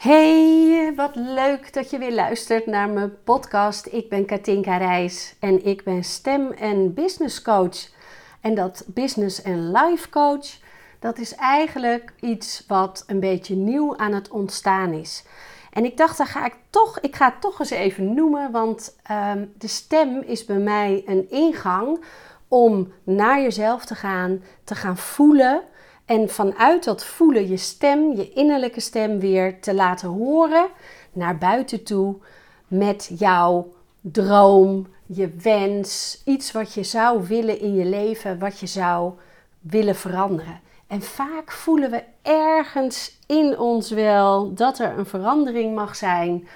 Hey, wat leuk dat je weer luistert naar mijn podcast. Ik ben Katinka Reis en ik ben stem- en business coach. En dat business en life coach, dat is eigenlijk iets wat een beetje nieuw aan het ontstaan is. En ik dacht, dan ga ik toch, ik ga het toch eens even noemen, want ehm, de stem is bij mij een ingang om naar jezelf te gaan, te gaan voelen en vanuit dat voelen je stem, je innerlijke stem weer te laten horen naar buiten toe met jouw droom, je wens, iets wat je zou willen in je leven, wat je zou willen veranderen. En vaak voelen we ergens in ons wel dat er een verandering mag zijn.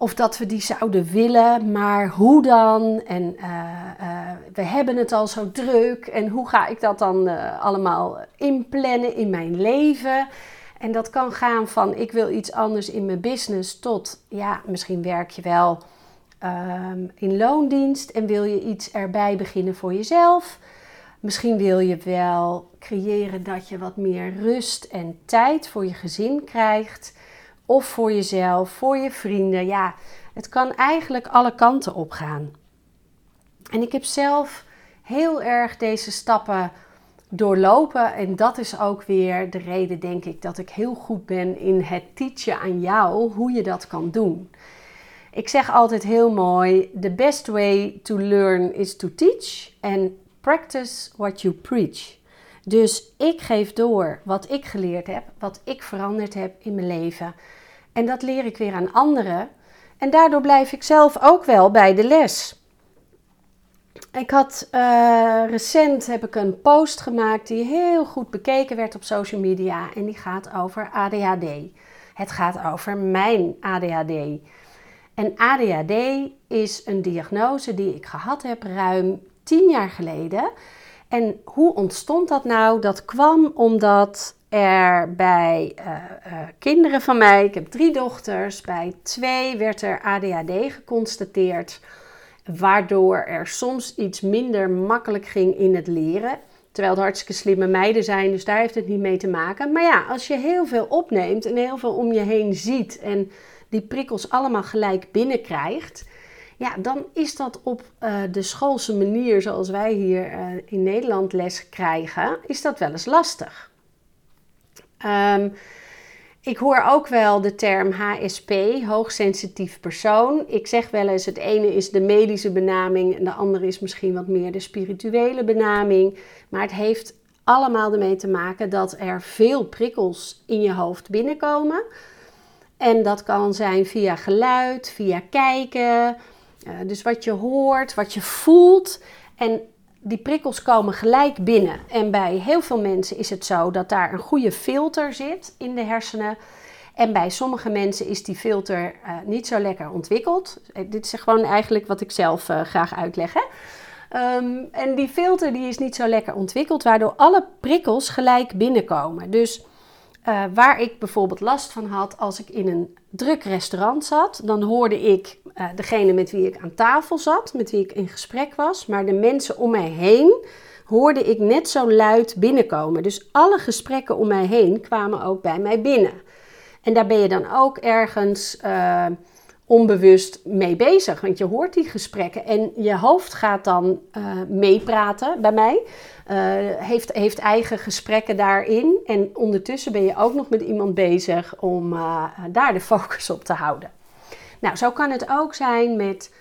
Of dat we die zouden willen, maar hoe dan? En uh, uh, we hebben het al zo druk. En hoe ga ik dat dan uh, allemaal inplannen in mijn leven? En dat kan gaan van ik wil iets anders in mijn business tot ja, misschien werk je wel um, in loondienst en wil je iets erbij beginnen voor jezelf. Misschien wil je wel creëren dat je wat meer rust en tijd voor je gezin krijgt. Of voor jezelf, voor je vrienden. Ja, het kan eigenlijk alle kanten op gaan. En ik heb zelf heel erg deze stappen doorlopen. En dat is ook weer de reden, denk ik, dat ik heel goed ben in het teachen aan jou hoe je dat kan doen. Ik zeg altijd heel mooi: the best way to learn is to teach and practice what you preach. Dus ik geef door wat ik geleerd heb, wat ik veranderd heb in mijn leven. En dat leer ik weer aan anderen. En daardoor blijf ik zelf ook wel bij de les. Ik had uh, recent heb ik een post gemaakt die heel goed bekeken werd op social media en die gaat over ADHD. Het gaat over mijn ADHD. En ADHD is een diagnose die ik gehad heb ruim 10 jaar geleden. En hoe ontstond dat nou? Dat kwam omdat er bij uh, uh, kinderen van mij, ik heb drie dochters, bij twee werd er ADHD geconstateerd, waardoor er soms iets minder makkelijk ging in het leren. Terwijl het hartstikke slimme meiden zijn, dus daar heeft het niet mee te maken. Maar ja, als je heel veel opneemt en heel veel om je heen ziet en die prikkels allemaal gelijk binnenkrijgt, ja, dan is dat op uh, de schoolse manier zoals wij hier in Nederland les krijgen, is dat wel eens lastig. Um, ik hoor ook wel de term HSP, hoogsensitief persoon. Ik zeg wel eens, het ene is de medische benaming en de andere is misschien wat meer de spirituele benaming. Maar het heeft allemaal ermee te maken dat er veel prikkels in je hoofd binnenkomen. En dat kan zijn via geluid, via kijken, uh, dus wat je hoort, wat je voelt. En die prikkels komen gelijk binnen. En bij heel veel mensen is het zo dat daar een goede filter zit in de hersenen. En bij sommige mensen is die filter uh, niet zo lekker ontwikkeld. Eh, dit is gewoon eigenlijk wat ik zelf uh, graag uitleg. Hè? Um, en die filter die is niet zo lekker ontwikkeld, waardoor alle prikkels gelijk binnenkomen. Dus uh, waar ik bijvoorbeeld last van had als ik in een druk restaurant zat, dan hoorde ik uh, degene met wie ik aan tafel zat, met wie ik in gesprek was, maar de mensen om mij heen hoorde ik net zo luid binnenkomen. Dus alle gesprekken om mij heen kwamen ook bij mij binnen. En daar ben je dan ook ergens uh, onbewust mee bezig, want je hoort die gesprekken en je hoofd gaat dan meepraten bij mij. Uh, heeft, heeft eigen gesprekken daarin. En ondertussen ben je ook nog met iemand bezig om uh, daar de focus op te houden. Nou, zo kan het ook zijn met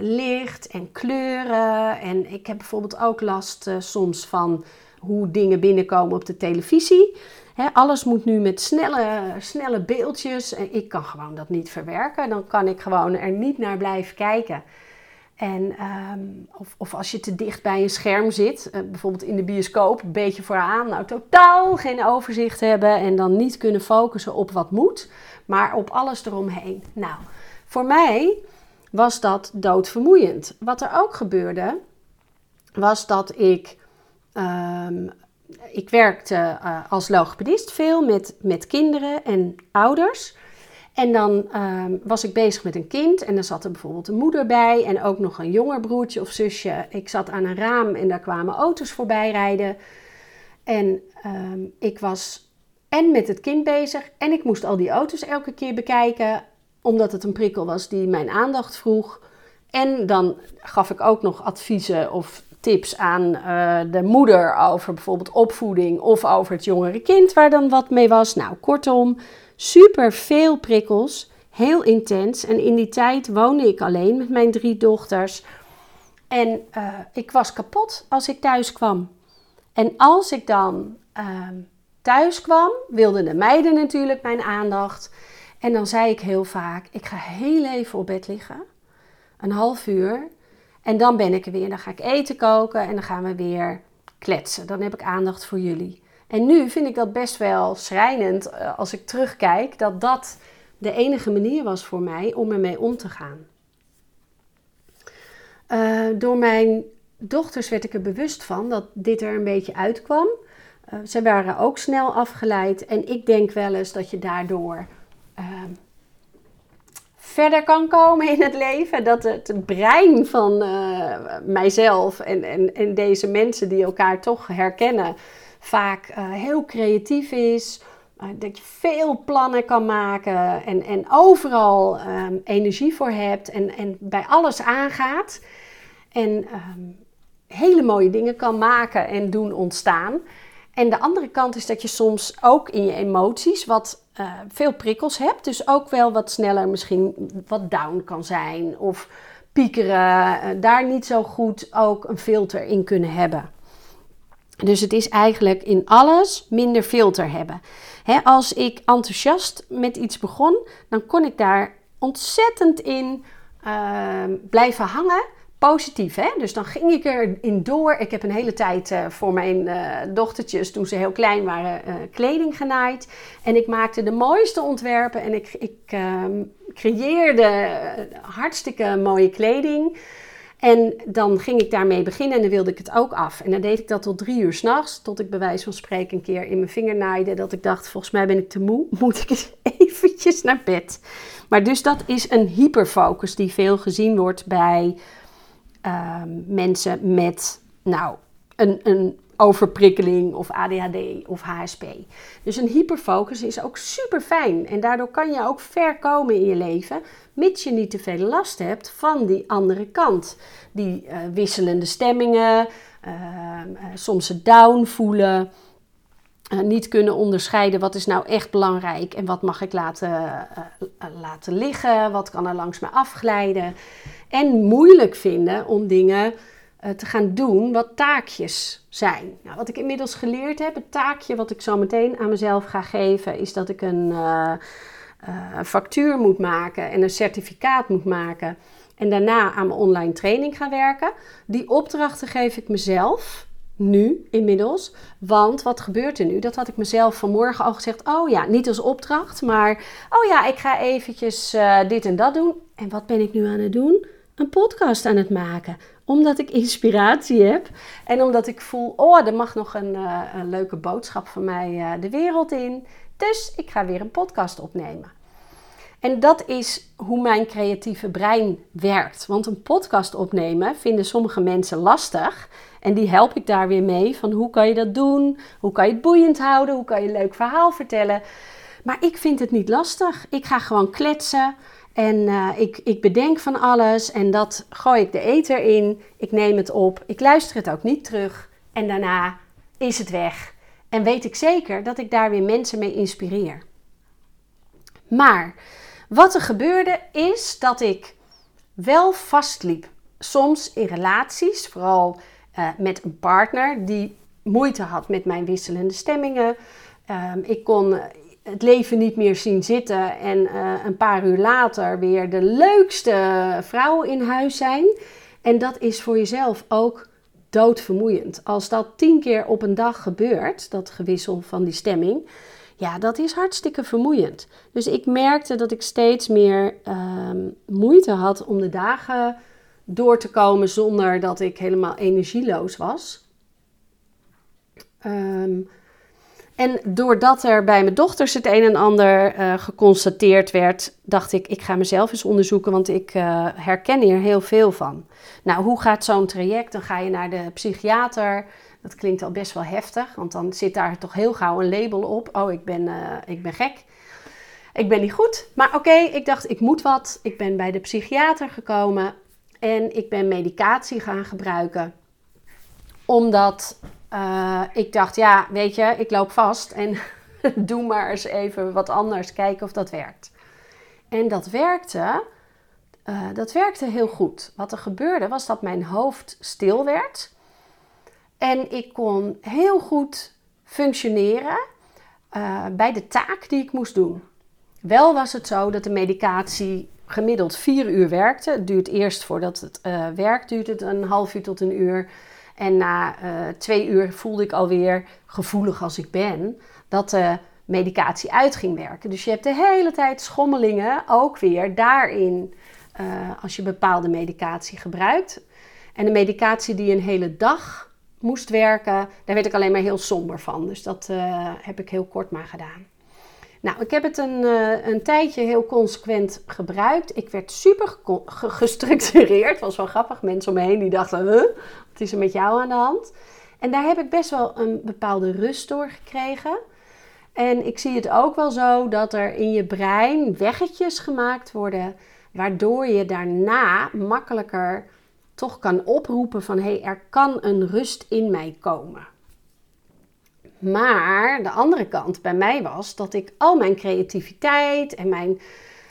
licht en kleuren. En ik heb bijvoorbeeld ook last soms van hoe dingen binnenkomen op de televisie. Alles moet nu met snelle, snelle beeldjes. Ik kan gewoon dat niet verwerken. Dan kan ik gewoon er niet naar blijven kijken. En, um, of, of, als je te dicht bij een scherm zit, uh, bijvoorbeeld in de bioscoop, een beetje vooraan, nou totaal geen overzicht hebben en dan niet kunnen focussen op wat moet, maar op alles eromheen. Nou, voor mij was dat doodvermoeiend. Wat er ook gebeurde, was dat ik. Um, ik werkte uh, als logopedist veel met, met kinderen en ouders. En dan um, was ik bezig met een kind en dan zat er bijvoorbeeld een moeder bij en ook nog een jonger broertje of zusje. Ik zat aan een raam en daar kwamen auto's voorbij rijden. En um, ik was en met het kind bezig. En ik moest al die auto's elke keer bekijken, omdat het een prikkel was die mijn aandacht vroeg. En dan gaf ik ook nog adviezen of tips aan uh, de moeder over bijvoorbeeld opvoeding of over het jongere kind waar dan wat mee was. Nou, kortom, super veel prikkels, heel intens. En in die tijd woonde ik alleen met mijn drie dochters. En uh, ik was kapot als ik thuis kwam. En als ik dan uh, thuis kwam, wilden de meiden natuurlijk mijn aandacht. En dan zei ik heel vaak: Ik ga heel even op bed liggen, een half uur. En dan ben ik er weer. Dan ga ik eten koken en dan gaan we weer kletsen. Dan heb ik aandacht voor jullie. En nu vind ik dat best wel schrijnend eh, als ik terugkijk dat dat de enige manier was voor mij om ermee om te gaan. Uh, door mijn dochters werd ik er bewust van dat dit er een beetje uitkwam. Uh, ze waren ook snel afgeleid en ik denk wel eens dat je daardoor ehm, verder kan komen in het leven. Dat het brein van uh, mijzelf en, en, en deze mensen die elkaar toch herkennen, vaak uh, heel creatief is. Uh, dat je veel plannen kan maken en, en overal um, energie voor hebt en, en bij alles aangaat. En um, hele mooie dingen kan maken en doen ontstaan. En de andere kant is dat je soms ook in je emoties wat uh, veel prikkels hebt. Dus ook wel wat sneller misschien wat down kan zijn. Of piekeren. Uh, daar niet zo goed ook een filter in kunnen hebben. Dus het is eigenlijk in alles minder filter hebben. He, als ik enthousiast met iets begon, dan kon ik daar ontzettend in uh, blijven hangen positief. Hè? Dus dan ging ik erin door. Ik heb een hele tijd uh, voor mijn uh, dochtertjes, toen ze heel klein waren, uh, kleding genaaid. En ik maakte de mooiste ontwerpen en ik, ik ehm, creëerde hartstikke mooie kleding. En dan ging ik daarmee beginnen en dan wilde ik het ook af. En dan deed ik dat tot drie uur s'nachts, tot ik bij wijze van spreken een keer in mijn vinger naaide. Dat ik dacht, volgens mij ben ik te moe, moet ik eens eventjes naar bed. Maar dus dat is een hyperfocus die veel gezien wordt bij uh, mensen met nou, een, een overprikkeling of ADHD of HSP. Dus een hyperfocus is ook super fijn en daardoor kan je ook ver komen in je leven, mits je niet te veel last hebt van die andere kant. Die uh, wisselende stemmingen, uh, soms het down voelen. Uh, niet kunnen onderscheiden wat is nou echt belangrijk en wat mag ik laten, laten liggen, wat kan er langs me afglijden. En moeilijk vinden om dingen uh, te gaan doen wat taakjes zijn. Nou, wat ik inmiddels geleerd heb, het taakje wat ik zo meteen aan mezelf ga geven, is dat ik een factuur moet maken en een certificaat moet maken. En daarna aan mijn online training gaan werken. Die opdrachten geef ik mezelf nu inmiddels. Want wat gebeurt er nu? Dat had ik mezelf vanmorgen al gezegd. Oh ja, niet als opdracht, maar oh ja, ik ga eventjes dit en dat doen. En wat ben ik nu aan het doen? Een podcast aan het maken. Omdat ik inspiratie heb en omdat ik voel, oh, er mag nog een, uh, een leuke boodschap van mij uh, de wereld in. Dus ik ga weer een podcast opnemen. En dat is hoe mijn creatieve brein werkt. Want een podcast opnemen vinden sommige mensen lastig. En die help ik daar weer mee. Van hoe kan je dat doen? Hoe kan je het boeiend houden? Hoe kan je een leuk verhaal vertellen? Maar ik vind het niet lastig. Ik ga gewoon kletsen. En uh, ik, ik bedenk van alles. En dat gooi ik de eter in. Ik neem het op. Ik luister het ook niet terug. En daarna is het weg. En weet ik zeker dat ik daar weer mensen mee inspireer. Maar wat er gebeurde is dat ik wel vastliep. Soms in relaties, vooral uh, met een partner die moeite had met mijn wisselende stemmingen. Uh, ik kon het leven niet meer zien zitten en uh, een paar uur later weer de leukste vrouw in huis zijn. En dat is voor jezelf ook doodvermoeiend. Als dat tien keer op een dag gebeurt, dat gewissel van die stemming, ja, dat is hartstikke vermoeiend. Dus ik merkte dat ik steeds meer ehm, moeite had om de dagen door te komen zonder dat ik helemaal energieloos was. Um, en doordat er bij mijn dochters het een en ander uh, geconstateerd werd, dacht ik, ik ga mezelf eens onderzoeken, want ik uh, herken hier heel veel van. Nou, hoe gaat zo'n traject? Dan ga je naar de psychiater, Dat klinkt al best wel heftig, want dan zit daar toch heel gauw een label op. Oh, ik ben, uh, ik ben gek. Ik ben niet goed. Maar oké, ik dacht, ik moet wat. Ik ben bij de psychiater gekomen en ik ben medicatie gaan gebruiken. Omdat uh, ik dacht, ja, weet je, ik loop vast en doe maar eens even wat anders, kijken of dat werkt. En dat werkte, uh, dat werkte heel goed. Wat er gebeurde was dat mijn hoofd stil werd en ik kon heel goed functioneren uh, bij de taak die ik moest doen. Wel was het zo dat de medicatie gemiddeld vier uur werkte. Het duurt eerst voordat het werkt, duurt het een half uur tot een uur. En na uh, twee uur voelde ik alweer, gevoelig als ik ben, dat de medicatie uit ging werken. Dus je hebt de hele tijd schommelingen ook weer daarin uh, als je bepaalde medicatie gebruikt. En de medicatie die een hele dag moest werken, daar werd ik alleen maar heel somber van. Dus dat heb ik heel kort maar gedaan. Nou, ik heb het een, uh, een tijdje heel consequent gebruikt. Ik werd super gestructureerd. Het was wel grappig. Mensen om me heen die dachten, huh, wat is er met jou aan de hand? En daar heb ik best wel een bepaalde rust door gekregen. En ik zie het ook wel zo dat er in je brein weggetjes gemaakt worden, waardoor je daarna makkelijker toch kan oproepen van hé, hey, er kan een rust in mij komen. Maar de andere kant bij mij was dat ik al mijn creativiteit en mijn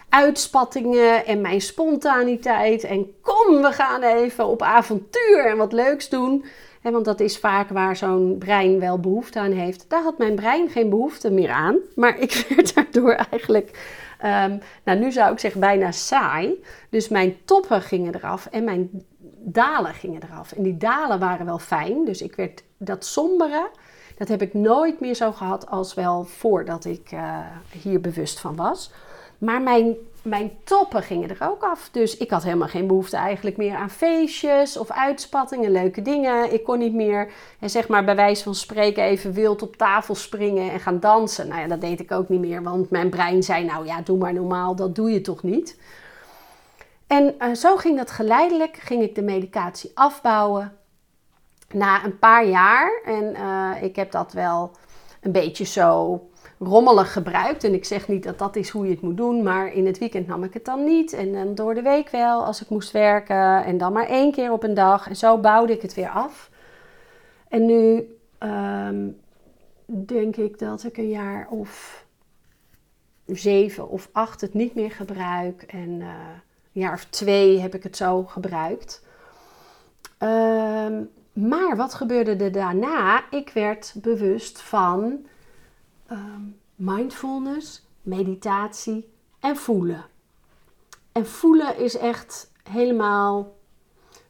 uitspattingen en mijn spontaniteit en kom, we gaan even op avontuur en wat leuks doen. want dat is vaak waar zo'n brein wel behoefte aan heeft. Daar had mijn brein geen behoefte meer aan. Maar ik werd daardoor eigenlijk, um, nou nu zou ik zeggen bijna saai. Dus mijn toppen gingen eraf en mijn dalen gingen eraf. En die dalen waren wel fijn. Dus ik werd dat sombere dat heb ik nooit meer zo gehad als wel voordat ik uh, hier bewust van was. Maar mijn, mijn toppen gingen er ook af. Dus ik had helemaal geen behoefte eigenlijk meer aan feestjes of uitspattingen, leuke dingen. Ik kon niet meer, zeg maar bij wijze van spreken, even wild op tafel springen en gaan dansen. Nou ja, dat deed ik ook niet meer, want mijn brein zei, nou ja, doe maar normaal, dat doe je toch niet. En uh, zo ging dat geleidelijk, ging ik de medicatie afbouwen na een paar jaar, en uh, ik heb dat wel een beetje zo rommelig gebruikt. En ik zeg niet dat dat is hoe je het moet doen, maar in het weekend nam ik het dan niet. En dan door de week wel als ik moest werken. En dan maar één keer op een dag. En zo bouwde ik het weer af. En nu um, denk ik dat ik een jaar of zeven of acht het niet meer gebruik. En uh, een jaar of twee heb ik het zo gebruikt. Um, maar wat gebeurde er daarna? Ik werd bewust van um, mindfulness, meditatie en voelen. En voelen is echt helemaal,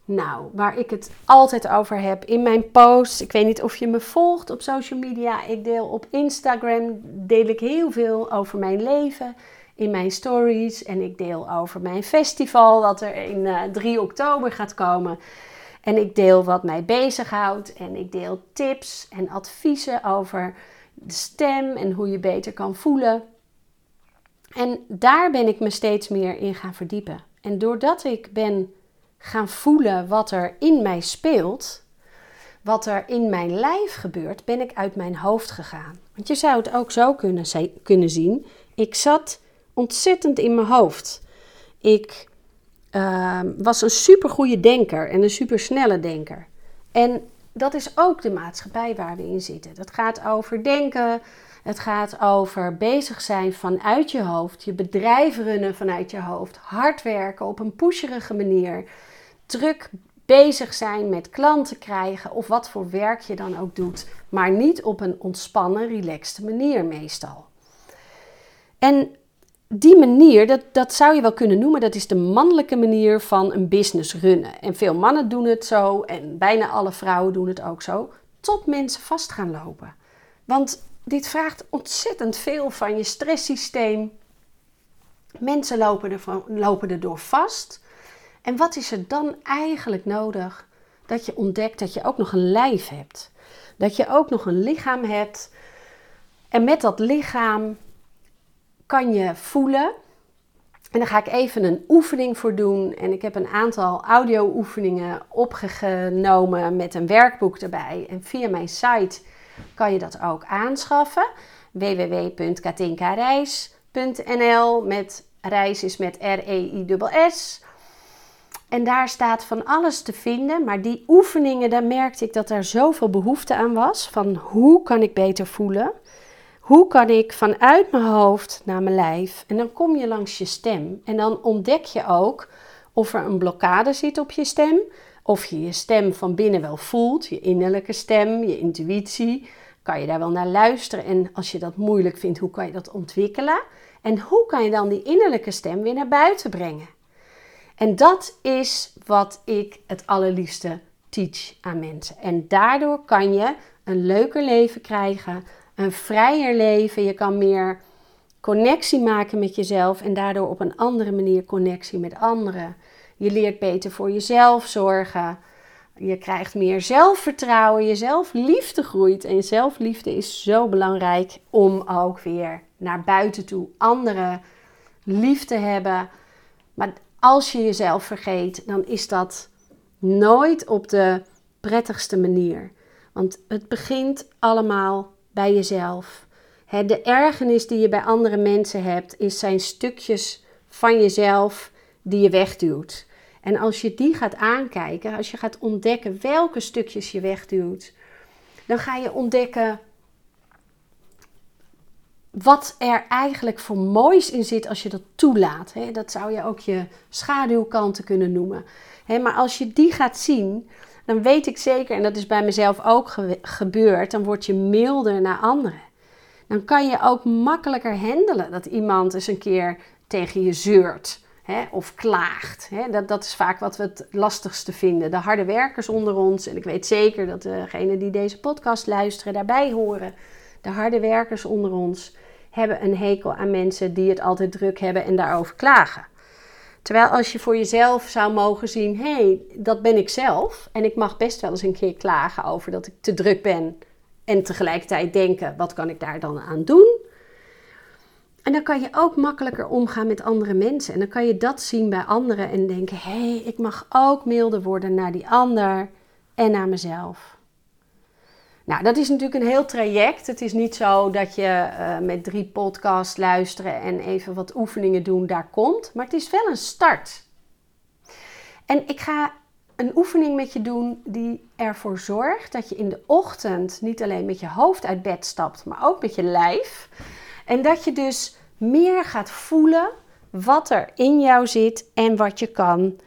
nou, waar ik het altijd over heb in mijn posts. Ik weet niet of je me volgt op social media. Ik deel op Instagram, deel ik heel veel over mijn leven in mijn stories. En ik deel over mijn festival, dat er in uh, eh, 3 oktober gaat komen. En ik deel wat mij bezighoudt en ik deel tips en adviezen over de stem en hoe je beter kan voelen. En daar ben ik me steeds meer in gaan verdiepen. En doordat ik ben gaan voelen wat er in mij speelt, wat er in mijn lijf gebeurt, ben ik uit mijn hoofd gegaan. Want je zou het ook zo kunnen, zien. Ik zat ontzettend in mijn hoofd. Ik uh, was een supergoeie denker en een supersnelle denker. En dat is ook de maatschappij waar we in zitten. Dat gaat over denken, het gaat over bezig zijn vanuit je hoofd, je bedrijf runnen vanuit je hoofd, hard werken op een pusherige manier, druk bezig zijn met klanten krijgen of wat voor werk je dan ook doet, maar niet op een ontspannen, relaxte manier meestal. En die manier, dat, dat zou je wel kunnen noemen, dat is de mannelijke manier van een business runnen. En veel mannen doen het zo en bijna alle vrouwen doen het ook zo, tot mensen vast gaan lopen. Want dit vraagt ontzettend veel van je stresssysteem. Mensen lopen er, lopen er door vast. En wat is er dan eigenlijk nodig? Dat je ontdekt dat je ook nog een lijf hebt. Dat je ook nog een lichaam hebt. En met dat lichaam kan je voelen En daar ga ik even een oefening voor doen. En ik heb een aantal audio-oefeningen opgenomen met een werkboek erbij. En via mijn site kan je dat ook aanschaffen. www.katinkareis.nl met reis is met R-E-I-S-S. En daar staat van alles te vinden. Maar die oefeningen, daar merkte ik dat er zoveel behoefte aan was. Van hoe kan ik beter voelen? Hoe kan ik vanuit mijn hoofd naar mijn lijf? En dan kom je langs je stem. En dan ontdek je ook of er een blokkade zit op je stem. Of je je stem van binnen wel voelt. Je innerlijke stem, je intuïtie. Kan je daar wel naar luisteren? En als je dat moeilijk vindt, hoe kan je dat ontwikkelen? En hoe kan je dan die innerlijke stem weer naar buiten brengen? En dat is wat ik het allerliefste teach aan mensen. En daardoor kan je een leuker leven krijgen, een vrijer leven. Je kan meer connectie maken met jezelf en daardoor op een andere manier connectie met anderen. Je leert beter voor jezelf zorgen. Je krijgt meer zelfvertrouwen, je zelfliefde groeit. En zelfliefde is zo belangrijk om ook weer naar buiten toe anderen lief te hebben. Maar als je jezelf vergeet, dan is dat nooit op de prettigste manier. Want het begint allemaal bij jezelf. de ergernis die je bij andere mensen hebt, is zijn stukjes van jezelf die je wegduwt. En als je die gaat aankijken, als je gaat ontdekken welke stukjes je wegduwt, dan ga je ontdekken wat er eigenlijk voor moois in zit als je dat toelaat. Dat zou je ook je schaduwkanten kunnen noemen. Maar als je die gaat zien, dan weet ik zeker, en dat is bij mezelf ook gebeurd, dan word je milder naar anderen. Dan kan je ook makkelijker handelen dat iemand eens een keer tegen je zeurt hè, of klaagt. Hè. Dat, dat is vaak wat we het lastigste vinden. De harde werkers onder ons, en ik weet zeker dat degenen die deze podcast luisteren daarbij horen. De harde werkers onder ons hebben een hekel aan mensen die het altijd druk hebben en daarover klagen. Terwijl als je voor jezelf zou mogen zien, hé, hey, dat ben ik zelf. En ik mag best wel eens een keer klagen over dat ik te druk ben. En tegelijkertijd denken, wat kan ik daar dan aan doen? En dan kan je ook makkelijker omgaan met andere mensen. En dan kan je dat zien bij anderen en denken, hé, hey, ik mag ook milder worden naar die ander en naar mezelf. Nou, dat is natuurlijk een heel traject. Het is niet zo dat je uh, met drie podcasts luisteren en even wat oefeningen doen, daar komt. Maar het is wel een start. En ik ga een oefening met je doen die ervoor zorgt dat je in de ochtend niet alleen met je hoofd uit bed stapt, maar ook met je lijf. En dat je dus meer gaat voelen wat er in jou zit en wat je kan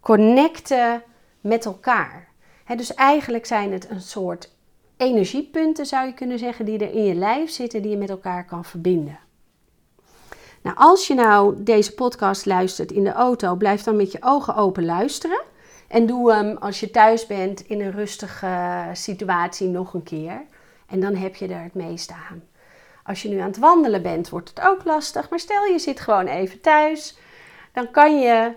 connecten met elkaar. dus eigenlijk zijn het een soort energiepunten, zou je kunnen zeggen, die er in je lijf zitten, die je met elkaar kan verbinden. Nou, als je nou deze podcast luistert in de auto, blijf dan met je ogen open luisteren. En doe hem als je thuis bent in een rustige situatie nog een keer. En dan heb je er het meeste aan. Als je nu aan het wandelen bent, wordt het ook lastig. Maar stel je zit gewoon even thuis. Dan kan je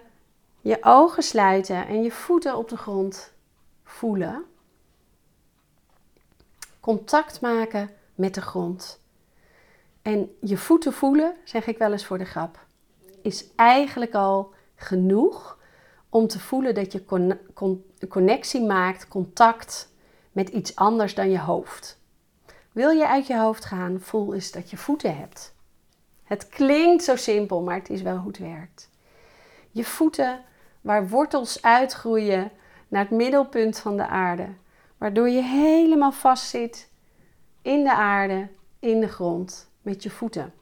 je ogen sluiten en je voeten op de grond voelen contact maken met de grond. En je voeten voelen, zeg ik wel eens voor de grap, is eigenlijk al genoeg om te voelen dat je con connectie maakt, contact met iets anders dan je hoofd. Wil je uit je hoofd gaan, voel eens dat je voeten hebt. Het klinkt zo simpel, maar het is wel hoe het werkt. Je voeten waar wortels uitgroeien naar het middelpunt van de aarde. Waardoor je helemaal vast zit in de aarde, in de grond, met je voeten.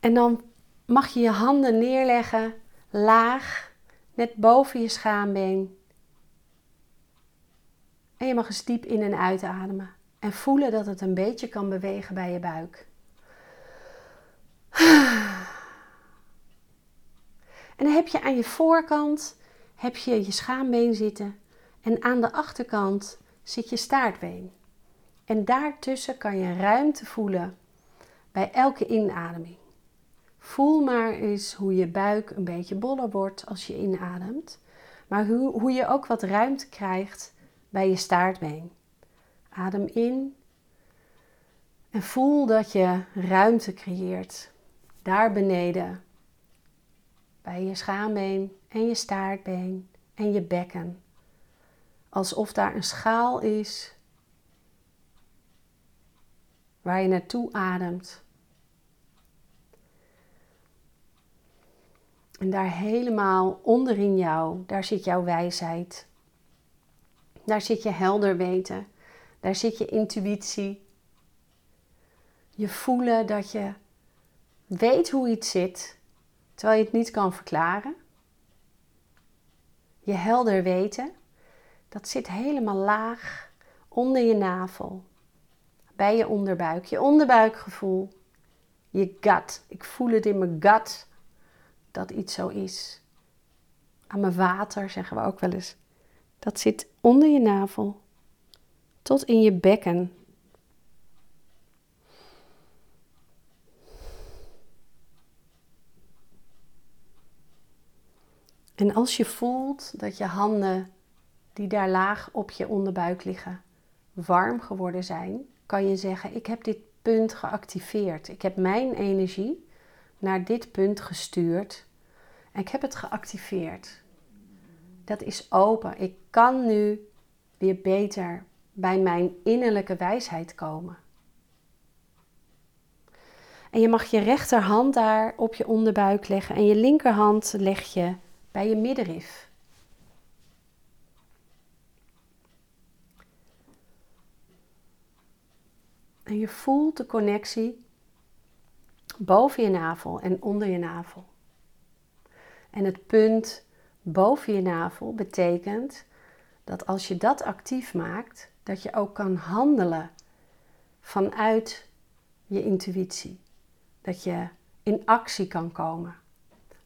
En dan mag je je handen neerleggen laag, net boven je schaambeen. En je mag eens diep in en uitademen. En voelen dat het een beetje kan bewegen bij je buik. En dan heb je aan je voorkant heb je je schaambeen zitten en aan de achterkant zit je staartbeen. En daartussen kan je ruimte voelen bij elke inademing. Voel maar eens hoe je buik een beetje boller wordt als je inademt, maar hoe, hoe je ook wat ruimte krijgt bij je staartbeen. Adem in En voel dat je ruimte creëert. Daar beneden. Bij je schaambeen en je staartbeen en je bekken. Alsof daar een schaal is waar je naartoe ademt. En daar helemaal onderin jou, daar zit jouw wijsheid. Daar zit je helder weten. Daar zit je intuïtie. Je voelen dat je weet hoe iets zit, terwijl je het niet kan verklaren. Je helder weten, dat zit helemaal laag onder je navel, bij je onderbuik, je onderbuikgevoel, je gut. Ik voel het in mijn gut dat iets zo is. Aan mijn water zeggen we ook wel eens. Dat zit onder je navel tot in je bekken. En als je voelt dat je handen die daar laag op je onderbuik liggen warm geworden zijn, kan je zeggen: Ik heb dit punt geactiveerd. Ik heb mijn energie naar dit punt gestuurd en ik heb het geactiveerd. Dat is open. Ik kan nu weer beter bij mijn innerlijke wijsheid komen. En je mag je rechterhand daar op je onderbuik leggen en je linkerhand leg je bij je middenrif. En je voelt de connectie boven je navel en onder je navel. En het punt boven je navel betekent dat als je dat actief maakt, dat je ook kan handelen vanuit je intuïtie. Dat je in actie kan komen.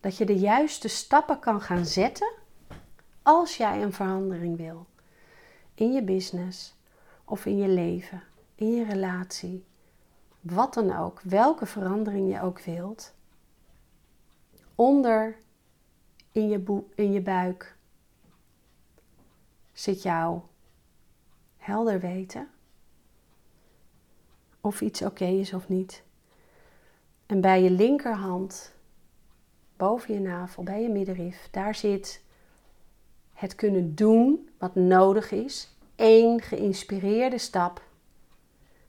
Dat je de juiste stappen kan gaan zetten als jij een verandering wil. In je business of in je leven, in je relatie. Wat dan ook, welke verandering je ook wilt. Onder in je, in je buik zit jouw helder weten of iets oké is of niet. En bij je linkerhand, boven je navel, bij je middenrif, daar zit het kunnen doen wat nodig is. Eén geïnspireerde stap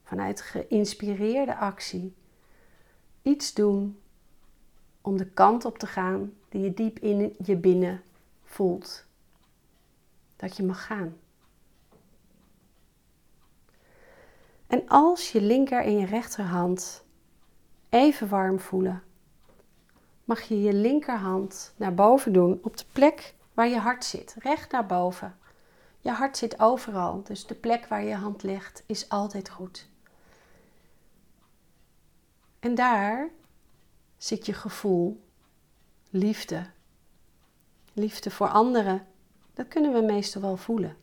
vanuit geïnspireerde actie. Iets doen om de kant op te gaan die je diep in je binnen voelt. Dat je mag gaan. En als je linker en je rechterhand even warm voelen, mag je je linkerhand naar boven doen op de plek waar je hart zit, recht naar boven. Je hart zit overal, dus de plek waar je hand ligt is altijd goed. En daar zit je gevoel, liefde. Liefde voor anderen, dat kunnen we meestal wel voelen.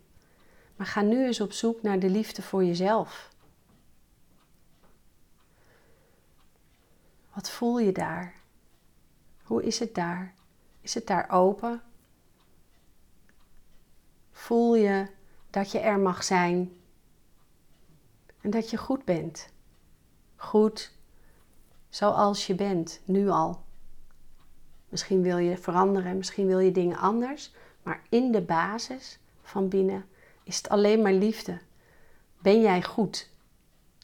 Maar ga nu eens op zoek naar de liefde voor jezelf. Wat voel je daar? Hoe is het daar? Is het daar open? Voel je dat je er mag zijn en dat je goed bent? Goed zoals je bent, nu al. Misschien wil je veranderen, misschien wil je dingen anders, maar in de basis van binnen is het alleen maar liefde. Ben jij goed?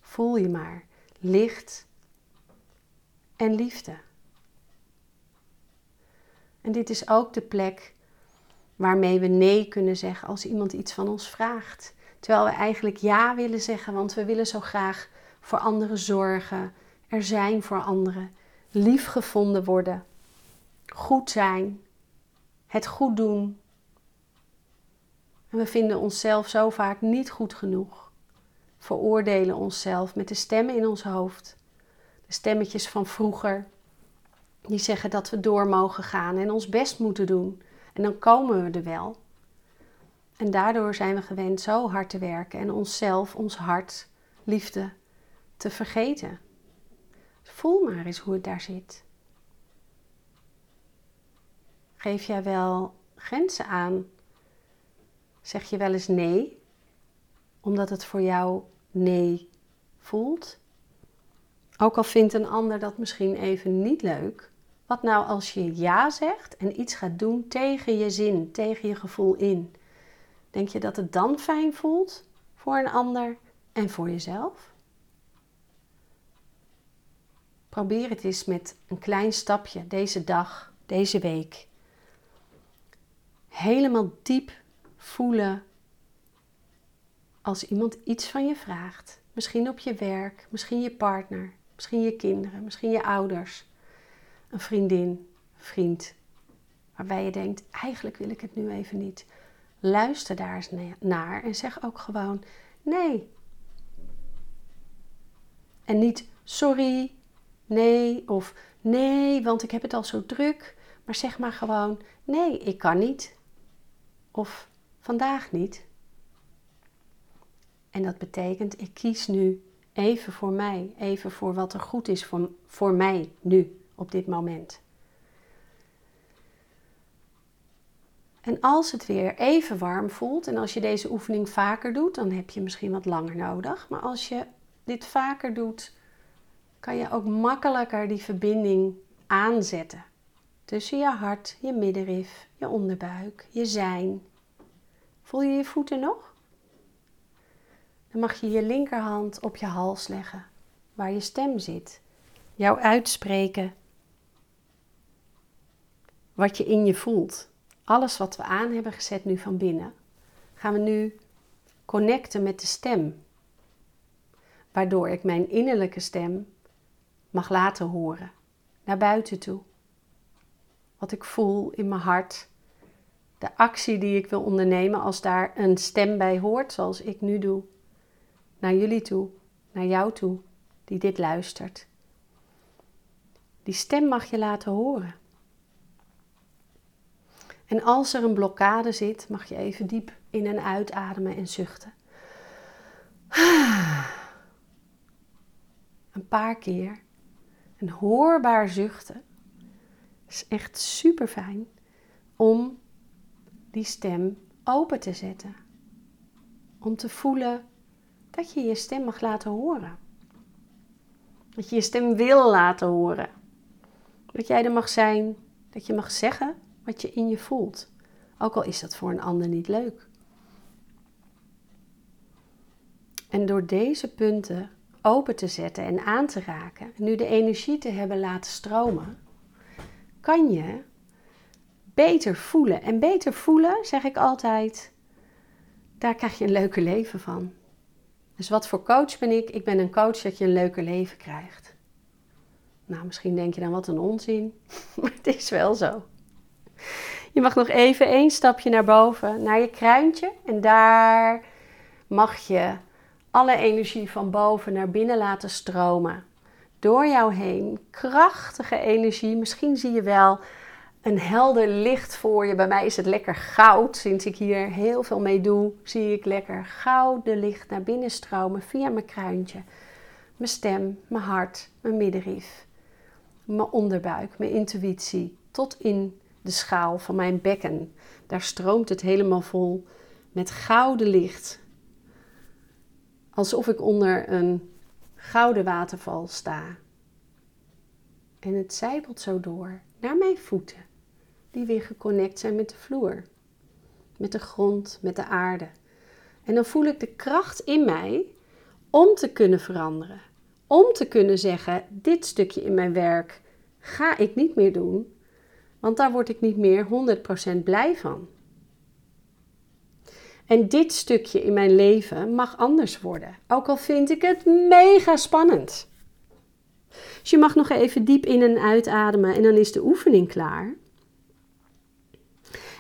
Voel je maar licht en liefde. En dit is ook de plek waarmee we nee kunnen zeggen als iemand iets van ons vraagt. Terwijl we eigenlijk ja willen zeggen, want we willen zo graag voor anderen zorgen, er zijn voor anderen, lief gevonden worden, goed zijn, het goed doen. En we vinden onszelf zo vaak niet goed genoeg, veroordelen onszelf met de stemmen in ons hoofd, de stemmetjes van vroeger, die zeggen dat we door mogen gaan en ons best moeten doen. En dan komen we er wel. En daardoor zijn we gewend zo hard te werken en onszelf, ons hart, liefde te vergeten. Voel maar eens hoe het daar zit. Geef jij wel grenzen aan? Zeg je wel eens nee, omdat het voor jou nee voelt? Ook al vindt een ander dat misschien even niet leuk. Wat nou als je ja zegt en iets gaat doen tegen je zin, tegen je gevoel in? Denk je dat het dan fijn voelt voor een ander en voor jezelf? Probeer het eens met een klein stapje deze dag, deze week. Helemaal diep voelen als iemand iets van je vraagt. Misschien op je werk, misschien je partner, misschien je kinderen, misschien je ouders, een vriendin, vriend. Waarbij je denkt, eigenlijk wil ik het nu even niet. Luister daar eens naar en zeg ook gewoon nee. En niet sorry, nee of nee, want ik heb het al zo druk. Maar zeg maar gewoon nee, ik kan niet. Of vandaag niet. En dat betekent, ik kies nu even voor mij, even voor wat er goed is voor, voor mij nu, op dit moment. En als het weer even warm voelt, en als je deze oefening vaker doet, dan heb je misschien wat langer nodig. Maar als je dit vaker doet, kan je ook makkelijker die verbinding aanzetten. Tussen je hart, je middenrif, je onderbuik, je zijn. Voel je je voeten nog? Dan mag je je linkerhand op je hals leggen, waar je stem zit. Jou uitspreken wat je in je voelt. Alles wat we aan hebben gezet nu van binnen, gaan we nu connecten met de stem. Waardoor ik mijn innerlijke stem mag laten horen, naar buiten toe. Wat ik voel in mijn hart, de actie die ik wil ondernemen als daar een stem bij hoort, zoals ik nu doe naar jullie toe, naar jou toe, die dit luistert. Die stem mag je laten horen. En als er een blokkade zit, mag je even diep in en uitademen en zuchten. Een paar keer. Een hoorbaar zuchten. is echt super fijn om die stem open te zetten. Om te voelen dat je je stem mag laten horen. Dat je je stem wil laten horen. Dat jij er mag zijn, dat je mag zeggen wat je in je voelt. Ook al is dat voor een ander niet leuk. En door deze punten open te zetten en aan te raken, en nu de energie te hebben laten stromen, kan je beter voelen. En beter voelen, zeg ik altijd, daar krijg je een leuker leven van. Dus wat voor coach ben ik? Ik ben een coach dat je een leuker leven krijgt. Nou, misschien denk je dan wat een onzin, maar het is wel zo. Je mag nog even één stapje naar boven, naar je kruintje. En daar mag je alle energie van boven naar binnen laten stromen. Door jou heen. Krachtige energie. Misschien zie je wel een helder licht voor je. Bij mij is het lekker goud. Sinds ik hier heel veel mee doe, zie ik lekker gouden licht naar binnen stromen via mijn kruintje. Mijn stem, mijn hart, mijn middenrif, mijn onderbuik, mijn intuïtie, tot in de schaal van mijn bekken. Daar stroomt het helemaal vol met gouden licht. Alsof ik onder een gouden waterval sta. En het zijpelt zo door naar mijn voeten die weer geconnect zijn met de vloer, met de grond, met de aarde. En dan voel ik de kracht in mij om te kunnen veranderen. Om te kunnen zeggen: dit stukje in mijn werk ga ik niet meer doen, want daar word ik niet meer 100% blij van. En dit stukje in mijn leven mag anders worden, ook al vind ik het mega spannend. Dus je mag nog even diep in en uitademen en dan is de oefening klaar.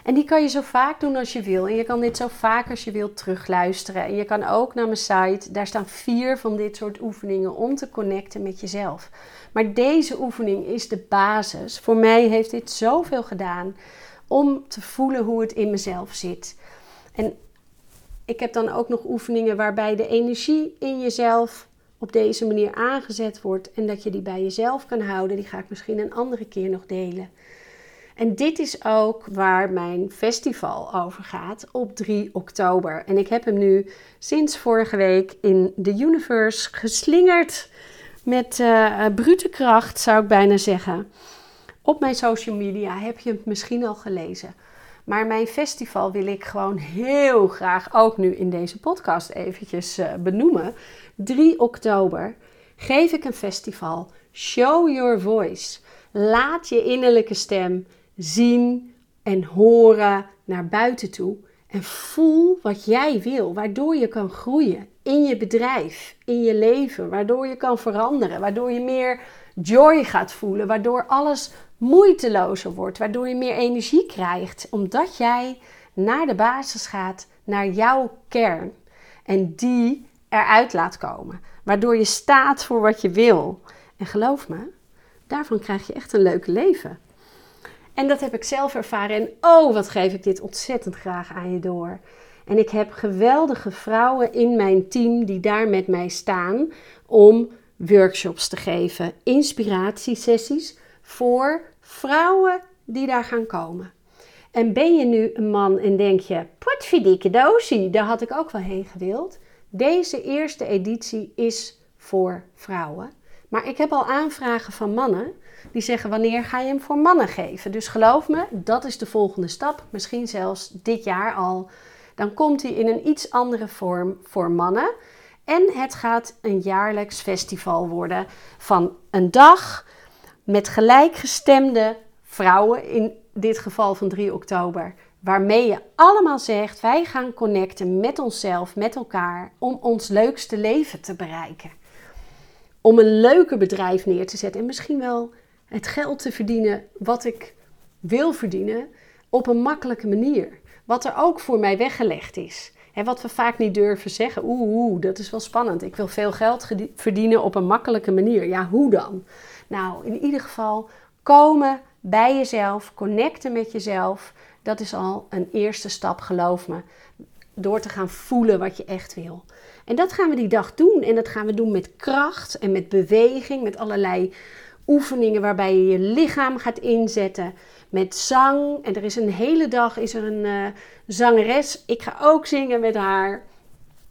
En die kan je zo vaak doen als je wil. En je kan dit zo vaak als je wilt terugluisteren. En je kan ook naar mijn site. Daar staan vier van dit soort oefeningen om te connecten met jezelf. Maar deze oefening is de basis. Voor mij heeft dit zoveel gedaan om te voelen hoe het in mezelf zit. En ik heb dan ook nog oefeningen waarbij de energie in jezelf op deze manier aangezet wordt en dat je die bij jezelf kan houden. Die ga ik misschien een andere keer nog delen. En dit is ook waar mijn festival over gaat op 3 oktober. En ik heb hem nu sinds vorige week in de universe geslingerd. Met uh, brute kracht, zou ik bijna zeggen. Op mijn social media heb je het misschien al gelezen. Maar mijn festival wil ik gewoon heel graag ook nu in deze podcast eventjes uh, benoemen. 3 oktober geef ik een festival. Show your voice. Laat je innerlijke stem zien en horen naar buiten toe. En voel wat jij wil, waardoor je kan groeien in je bedrijf, in je leven, waardoor je kan veranderen, waardoor je meer joy gaat voelen, waardoor alles moeitelozer wordt, waardoor je meer energie krijgt, omdat jij naar de basis gaat, naar jouw kern en die eruit laat komen, waardoor je staat voor wat je wil. En geloof me, daarvan krijg je echt een leuk leven. En dat heb ik zelf ervaren. En oh, wat geef ik dit ontzettend graag aan je door. En ik heb geweldige vrouwen in mijn team die daar met mij staan om workshops te geven, inspiratiesessies voor vrouwen die daar gaan komen. En ben je nu een man en denk je, potverdikke doosie, daar had ik ook wel heen gewild. Deze eerste editie is voor vrouwen. Maar ik heb al aanvragen van mannen die zeggen wanneer ga je hem voor mannen geven. Dus geloof me, dat is de volgende stap. Misschien zelfs dit jaar al. Dan komt hij in een iets andere vorm voor mannen. En het gaat een jaarlijks festival worden van een dag met gelijkgestemde vrouwen, in dit geval van 3 oktober, waarmee je allemaal zegt: wij gaan connecten met onszelf, met elkaar, om ons leukste leven te bereiken. Om een leuker bedrijf neer te zetten en misschien wel het geld te verdienen wat ik wil verdienen op een makkelijke manier. Wat er ook voor mij weggelegd is. En wat we vaak niet durven zeggen. Oeh, dat is wel spannend. Ik wil veel geld verdienen op een makkelijke manier. Ja, hoe dan? Nou, in ieder geval komen bij jezelf, connecten met jezelf. Dat is al een eerste stap, geloof me. Door te gaan voelen wat je echt wil. En dat gaan we die dag doen. En dat gaan we doen met kracht en met beweging, met allerlei oefeningen waarbij je je lichaam gaat inzetten met zang. En er is een hele dag is er een uh, zangeres. Ik ga ook zingen met haar.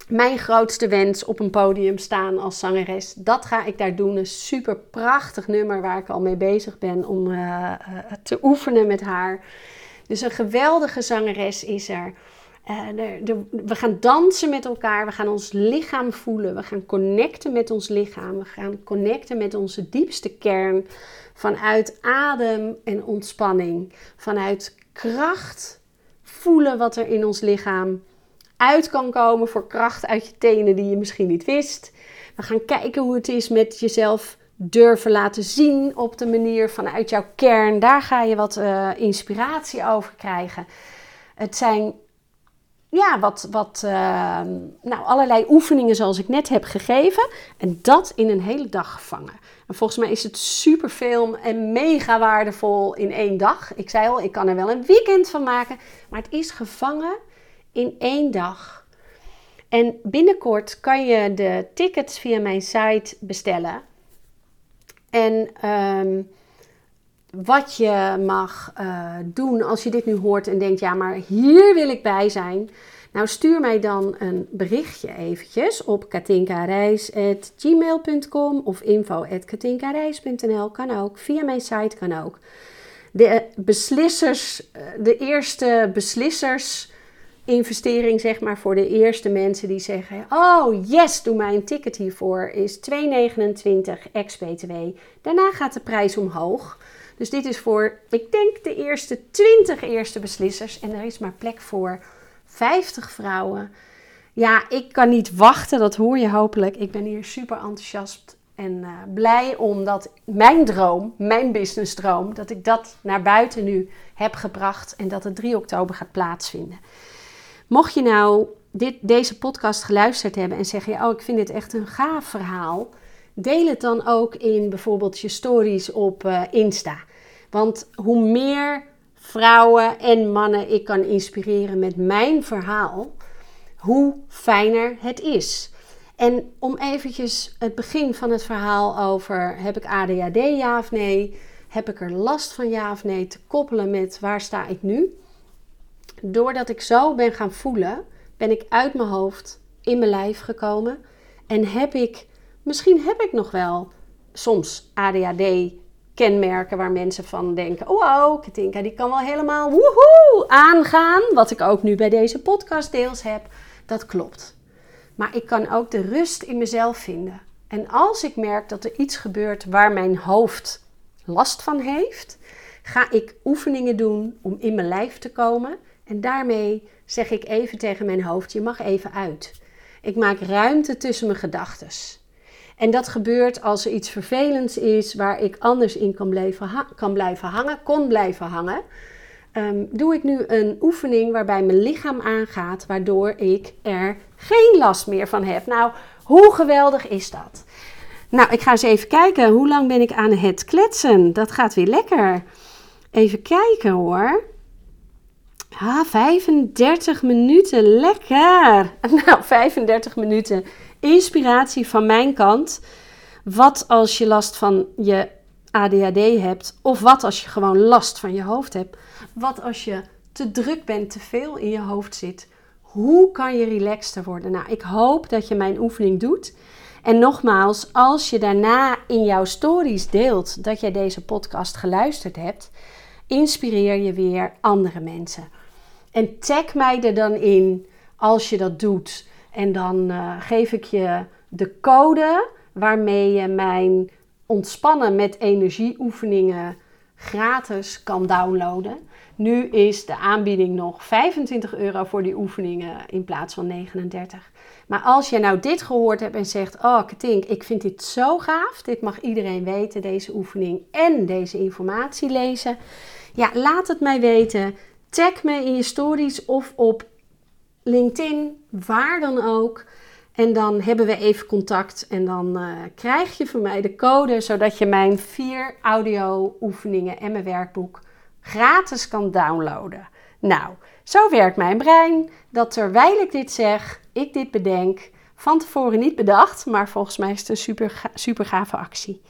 Mijn grootste wens op een podium staan als zangeres. Dat ga ik daar doen. Een super prachtig nummer waar ik al mee bezig ben om uh, te oefenen met haar. Dus een geweldige zangeres is er. Uh, we gaan dansen met elkaar, we gaan ons lichaam voelen, we gaan connecten met ons lichaam, we gaan connecten met onze diepste kern vanuit adem en ontspanning, vanuit kracht voelen wat er in ons lichaam uit kan komen voor kracht uit je tenen die je misschien niet wist. We gaan kijken hoe het is met jezelf durven laten zien op de manier vanuit jouw kern. Daar ga je wat uh, inspiratie over krijgen. Het zijn ja, wat, wat uh, nou, allerlei oefeningen zoals ik net heb gegeven. En dat in een hele dag gevangen. En volgens mij is het superveel en mega waardevol in één dag. Ik zei al, ik kan er wel een weekend van maken. Maar het is gevangen in één dag. En binnenkort kan je de tickets via mijn site bestellen. En um, wat je mag uh, doen als je dit nu hoort en denkt, ja, maar hier wil ik bij zijn. Nou, stuur mij dan een berichtje eventjes op katinkareis.gmail.com of info.katinkareis.nl. Kan ook, via mijn site kan ook. De beslissers, eh, de eerste beslissers investering, zeg maar, voor de eerste mensen die zeggen: Oh, yes, doe mij een ticket hiervoor, is 2,29 ex-BTW. Daarna gaat de prijs omhoog. Dus dit is voor, ik denk, de eerste 20 eerste beslissers. En er is maar plek voor 50 vrouwen. Ja, ik kan niet wachten, dat hoor je hopelijk. Ik ben hier super enthousiast en uh, blij omdat mijn droom, mijn businessdroom, dat ik dat naar buiten nu heb gebracht en dat het 3 oktober gaat plaatsvinden. Mocht je nou dit, deze podcast geluisterd hebben en zeggen: Oh, ik vind dit echt een gaaf verhaal. Deel het dan ook in bijvoorbeeld je stories op uh, Insta. Want hoe meer vrouwen en mannen ik kan inspireren met mijn verhaal, hoe fijner het is. En om eventjes het begin van het verhaal over heb ik ADHD ja of nee, heb ik er last van ja of nee te koppelen met waar sta ik nu. Doordat ik zo ben gaan voelen, ben ik uit mijn hoofd in mijn lijf gekomen en heb ik, misschien heb ik nog wel soms ADHD kenmerken waar mensen van denken: oh, wow, Katinka die kan wel helemaal woehoe aangaan. Wat ik ook nu bij deze podcast deels heb. Dat klopt. Maar ik kan ook de rust in mezelf vinden. En als ik merk dat er iets gebeurt waar mijn hoofd last van heeft, ga ik oefeningen doen om in mijn lijf te komen. En daarmee zeg ik even tegen mijn hoofd: je mag even uit. Ik maak ruimte tussen mijn gedachten. En dat gebeurt als er iets vervelends is waar ik anders in kan blijven, kan blijven hangen, kon blijven hangen. Um, doe ik nu een oefening waarbij mijn lichaam aangaat, waardoor ik er geen last meer van heb. Nou, hoe geweldig is dat? Nou, ik ga eens even kijken. Hoe lang ben ik aan het kletsen? Dat gaat weer lekker. Even kijken hoor. Ah, 35 minuten. Lekker. Nou, 35 minuten inspiratie van mijn kant. Wat als je last van je ADHD hebt? Of wat als je gewoon last van je hoofd hebt? Wat als je te druk bent, te veel in je hoofd zit? Hoe kan je relaxter worden? Nou, ik hoop dat je mijn oefening doet. En nogmaals, als je daarna in jouw stories deelt dat jij deze podcast geluisterd hebt, inspireer je weer andere mensen. En tag mij er dan in als je dat doet. En dan uh, geef ik je de code waarmee je mijn ontspannen met energieoefeningen gratis kan downloaden. Nu is de aanbieding nog 25 euro voor die oefeningen in plaats van 39. Maar als je nou dit gehoord hebt en zegt: Oh, Katink, ik vind dit zo gaaf. Dit mag iedereen weten, deze oefening en deze informatie lezen. Ja, laat het mij weten. Tag me in je stories of op LinkedIn, waar dan ook. En dan hebben we even contact en dan uh, krijg je van mij de code zodat je mijn vier audio oefeningen en mijn werkboek gratis kan downloaden. Nou, zo werkt mijn brein. Dat terwijl ik dit zeg, ik dit bedenk, van tevoren niet bedacht, maar volgens mij is het een super, super gave actie.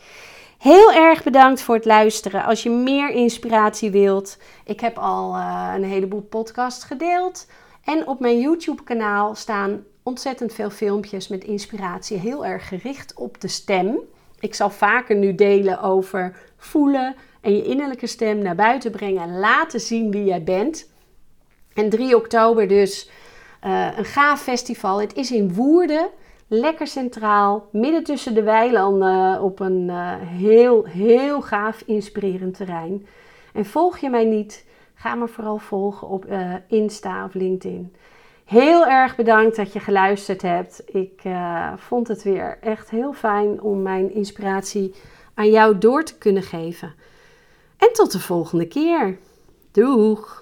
Heel erg bedankt voor het luisteren. Als je meer inspiratie wilt, ik heb al uh, een heleboel podcasts gedeeld. En op mijn YouTube-kanaal staan ontzettend veel filmpjes met inspiratie, heel erg gericht op de stem. Ik zal vaker nu delen over voelen en je innerlijke stem naar buiten brengen en laten zien wie jij bent. En 3 oktober dus uh, een gaaf festival. Het is in Woerden, lekker centraal, midden tussen de weilanden op een uh, heel, heel gaaf inspirerend terrein. En volg je mij niet, ga me vooral volgen op uh, Insta of LinkedIn. Heel erg bedankt dat je geluisterd hebt. Ik uh, vond het weer echt heel fijn om mijn inspiratie aan jou door te kunnen geven. En tot de volgende keer. Doeg!